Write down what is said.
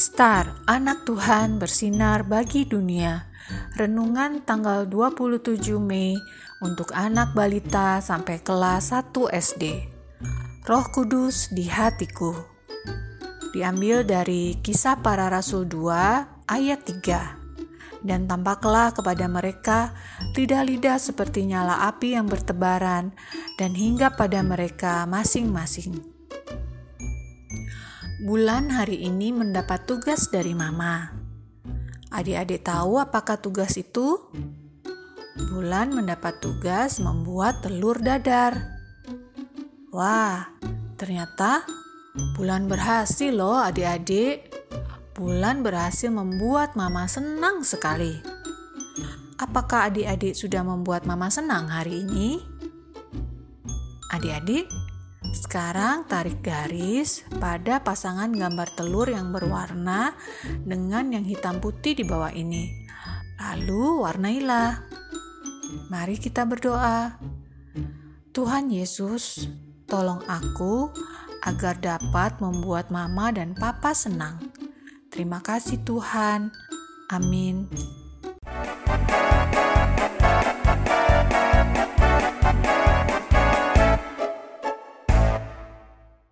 Star, anak Tuhan bersinar bagi dunia. Renungan tanggal 27 Mei untuk anak balita sampai kelas 1 SD. Roh Kudus di hatiku. Diambil dari Kisah Para Rasul 2 ayat 3. Dan tampaklah kepada mereka lidah-lidah seperti nyala api yang bertebaran dan hingga pada mereka masing-masing. Bulan hari ini mendapat tugas dari Mama. Adik-adik tahu apakah tugas itu? Bulan mendapat tugas membuat telur dadar. Wah, ternyata Bulan berhasil loh adik-adik. Bulan berhasil membuat Mama senang sekali. Apakah adik-adik sudah membuat Mama senang hari ini? Adik-adik, sekarang tarik garis pada pasangan gambar telur yang berwarna dengan yang hitam putih di bawah ini. Lalu warnailah. Mari kita berdoa. Tuhan Yesus, tolong aku agar dapat membuat mama dan papa senang. Terima kasih Tuhan. Amin.